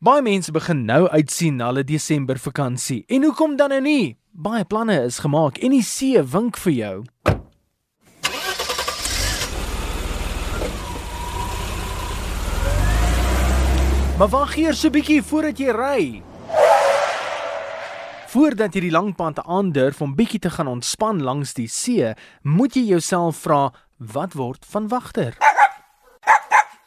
Baie mense begin nou uitsien na hulle Desember vakansie. En hoekom dan nou nie? Baie planne is gemaak en die see wink vir jou. Maar wag eers so 'n bietjie voordat jy ry. Voordat jy die lang pad aandurf om bietjie te gaan ontspan langs die see, moet jy jouself vra, wat word van wagter?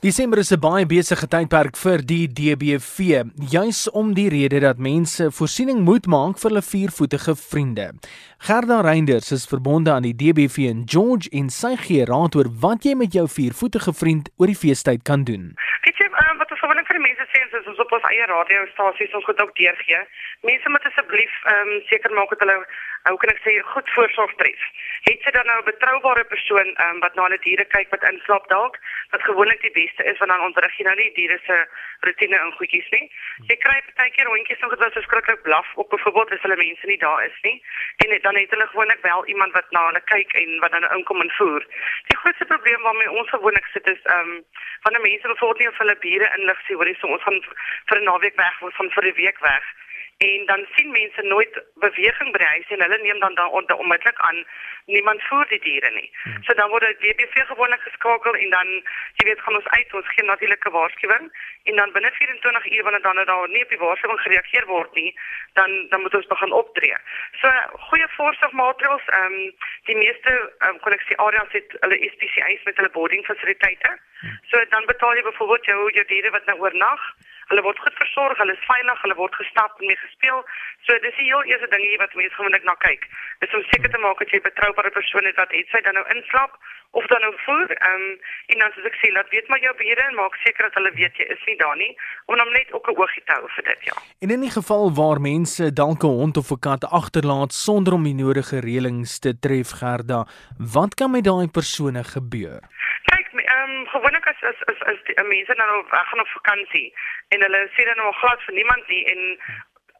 Desember is 'n baie besige tydperk vir die DBV, juis om die rede dat mense voorsiening moet maak vir hulle viervoetige vriende. Gerda Reinders is verbonde aan die DBV in George en sy gee raad oor wat jy met jou viervoetige vriend oor die feestyd kan doen. Weet jy um, wat ons gewoonlik vir sê is ons op ons eie radiostasies ons goed ook deurgee. Mense moet asseblief um, seker maak dat hulle hoe kan ek sê goed voorsorg tref. Het sy dan nou 'n betroubare persoon um, wat na hulle diere kyk wat inslaap dalk, wat gewoonlik die beste is want dan ontrig jy nou nie diere se rotine en goedjies nie. Jy kry partykeer hondjies wat wat verskriklik blaf op byvoorbeeld as hulle mense nie daar is nie. En dan het hulle gewoonlik wel iemand wat na hulle kyk en wat dan inkom en voer. Die grootste probleem waarmee ons gewoonlik sit is ehm um, van die mense wat voort nie of hulle bure inlig sien hoor jy so ons gaan vir 'n naweek weg of van vir 'n week weg en dan sien mense nooit beweging by die huis en hulle neem dan dan onmiddellik aan niemand voer die diere nie. Hmm. So dan word die DBV gewoonlik geskakel en dan jy weet gaan ons uit ons gee natuurlike waarskuwing en dan binne 24 uur wanneer dan daar nie op die waarskuwing gereageer word nie, dan dan moet ons begin optree. So goeie voorsorgmaatreëls, ehm um, die meeste um, kon ek sê areas het hulle SPCA's met hulle boarding fasiliteite. Hmm. So dan betaal jy byvoorbeeld jou jou diere wat nou oornag Hulle word goed versorg, hulle is veilig, hulle word gestap en mee gespeel. So dis die heel eerste ding hier wat mense gewoonlik na kyk. Dis om seker te maak dat jy 'n betroubare persoon het wat het sy dan nou inslaap of dan nou voer. Ehm um, en dan soos ek sê, laat weet maar jou bure en maak seker dat hulle weet jy is nie daar nie om dan net ook 'n oogie te hou vir dit ja. En in die geval waar mense dalk 'n hond of 'n kat agterlaat sonder om die nodige reëlings te tref Gerda, wat kan met daai persone gebeur? Gewoonlik as as as, as die mense nou weg gaan op vakansie en hulle sê dan nog glad vir niemand nie en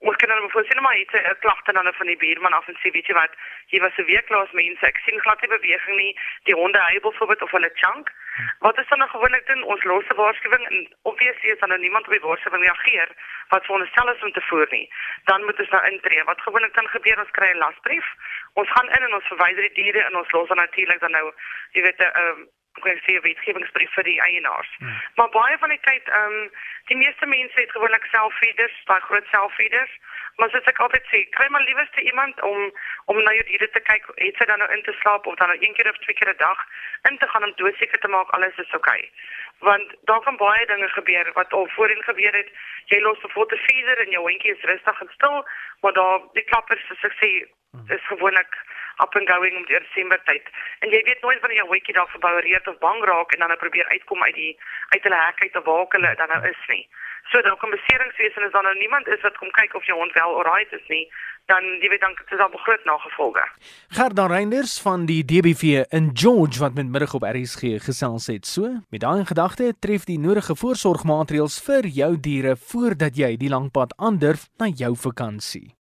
ons kan dan voor sien maar iets 'n klagte dan van die buurman af en sê weet jy wat? Hier was 'n week laas mense. Ek sien glad nie beweging nie. Die honde hy byvoorbeeld of hulle chunk. Wat is dan nou gewoonlik doen? Ons losse waarskuwing en obviously as dan nou niemand op die waarskuwing reageer wat vir ons stel is om te voer nie. Dan moet ons nou intree. Wat gewoonlik dan gebeur ons kry 'n lasbrief. Ons gaan in en ons verwyder die diere en ons los dan natuurlik dan nou jy weet 'n sê wetgewingsbrief vir die eienaars. Hmm. Maar baie van die tyd ehm um, die meeste mense het gewoonlik selfeeders, baie groot selfeeders. Maar soos ek altyd sê, kry maar liewerste iemand om om na jou diere te kyk, het sy dan nou in te slaap of dan nou een keer of twee keer 'n dag in te gaan om doodseker te maak alles is oukei. Okay. Want daar kan baie dinge gebeur wat al voorheen gebeur het. Jy los 'n foto feeder en jou hondjie is rustig en stil, maar daar die klappers soos ek sê, hmm. is gewoonlik up and going om die Desember tyd. En jy weet nooit wanneer jou hondjie daar verboureerd of bang raak en dan nou probeer uitkom uit die uit hulle hek uit te waak hulle dan nou is nie. So dan kom beserings wees en as dan nou niemand is wat kom kyk of jou hond wel alright is nie, dan jy weet dan is al groot nagevolge. Gerda Reinders van die DBV in George wat middag op RSG gesels het. So, met daai gedagte tref die nodige voorsorgmaatreëls vir jou diere voordat jy die lang pad aandurf na jou vakansie.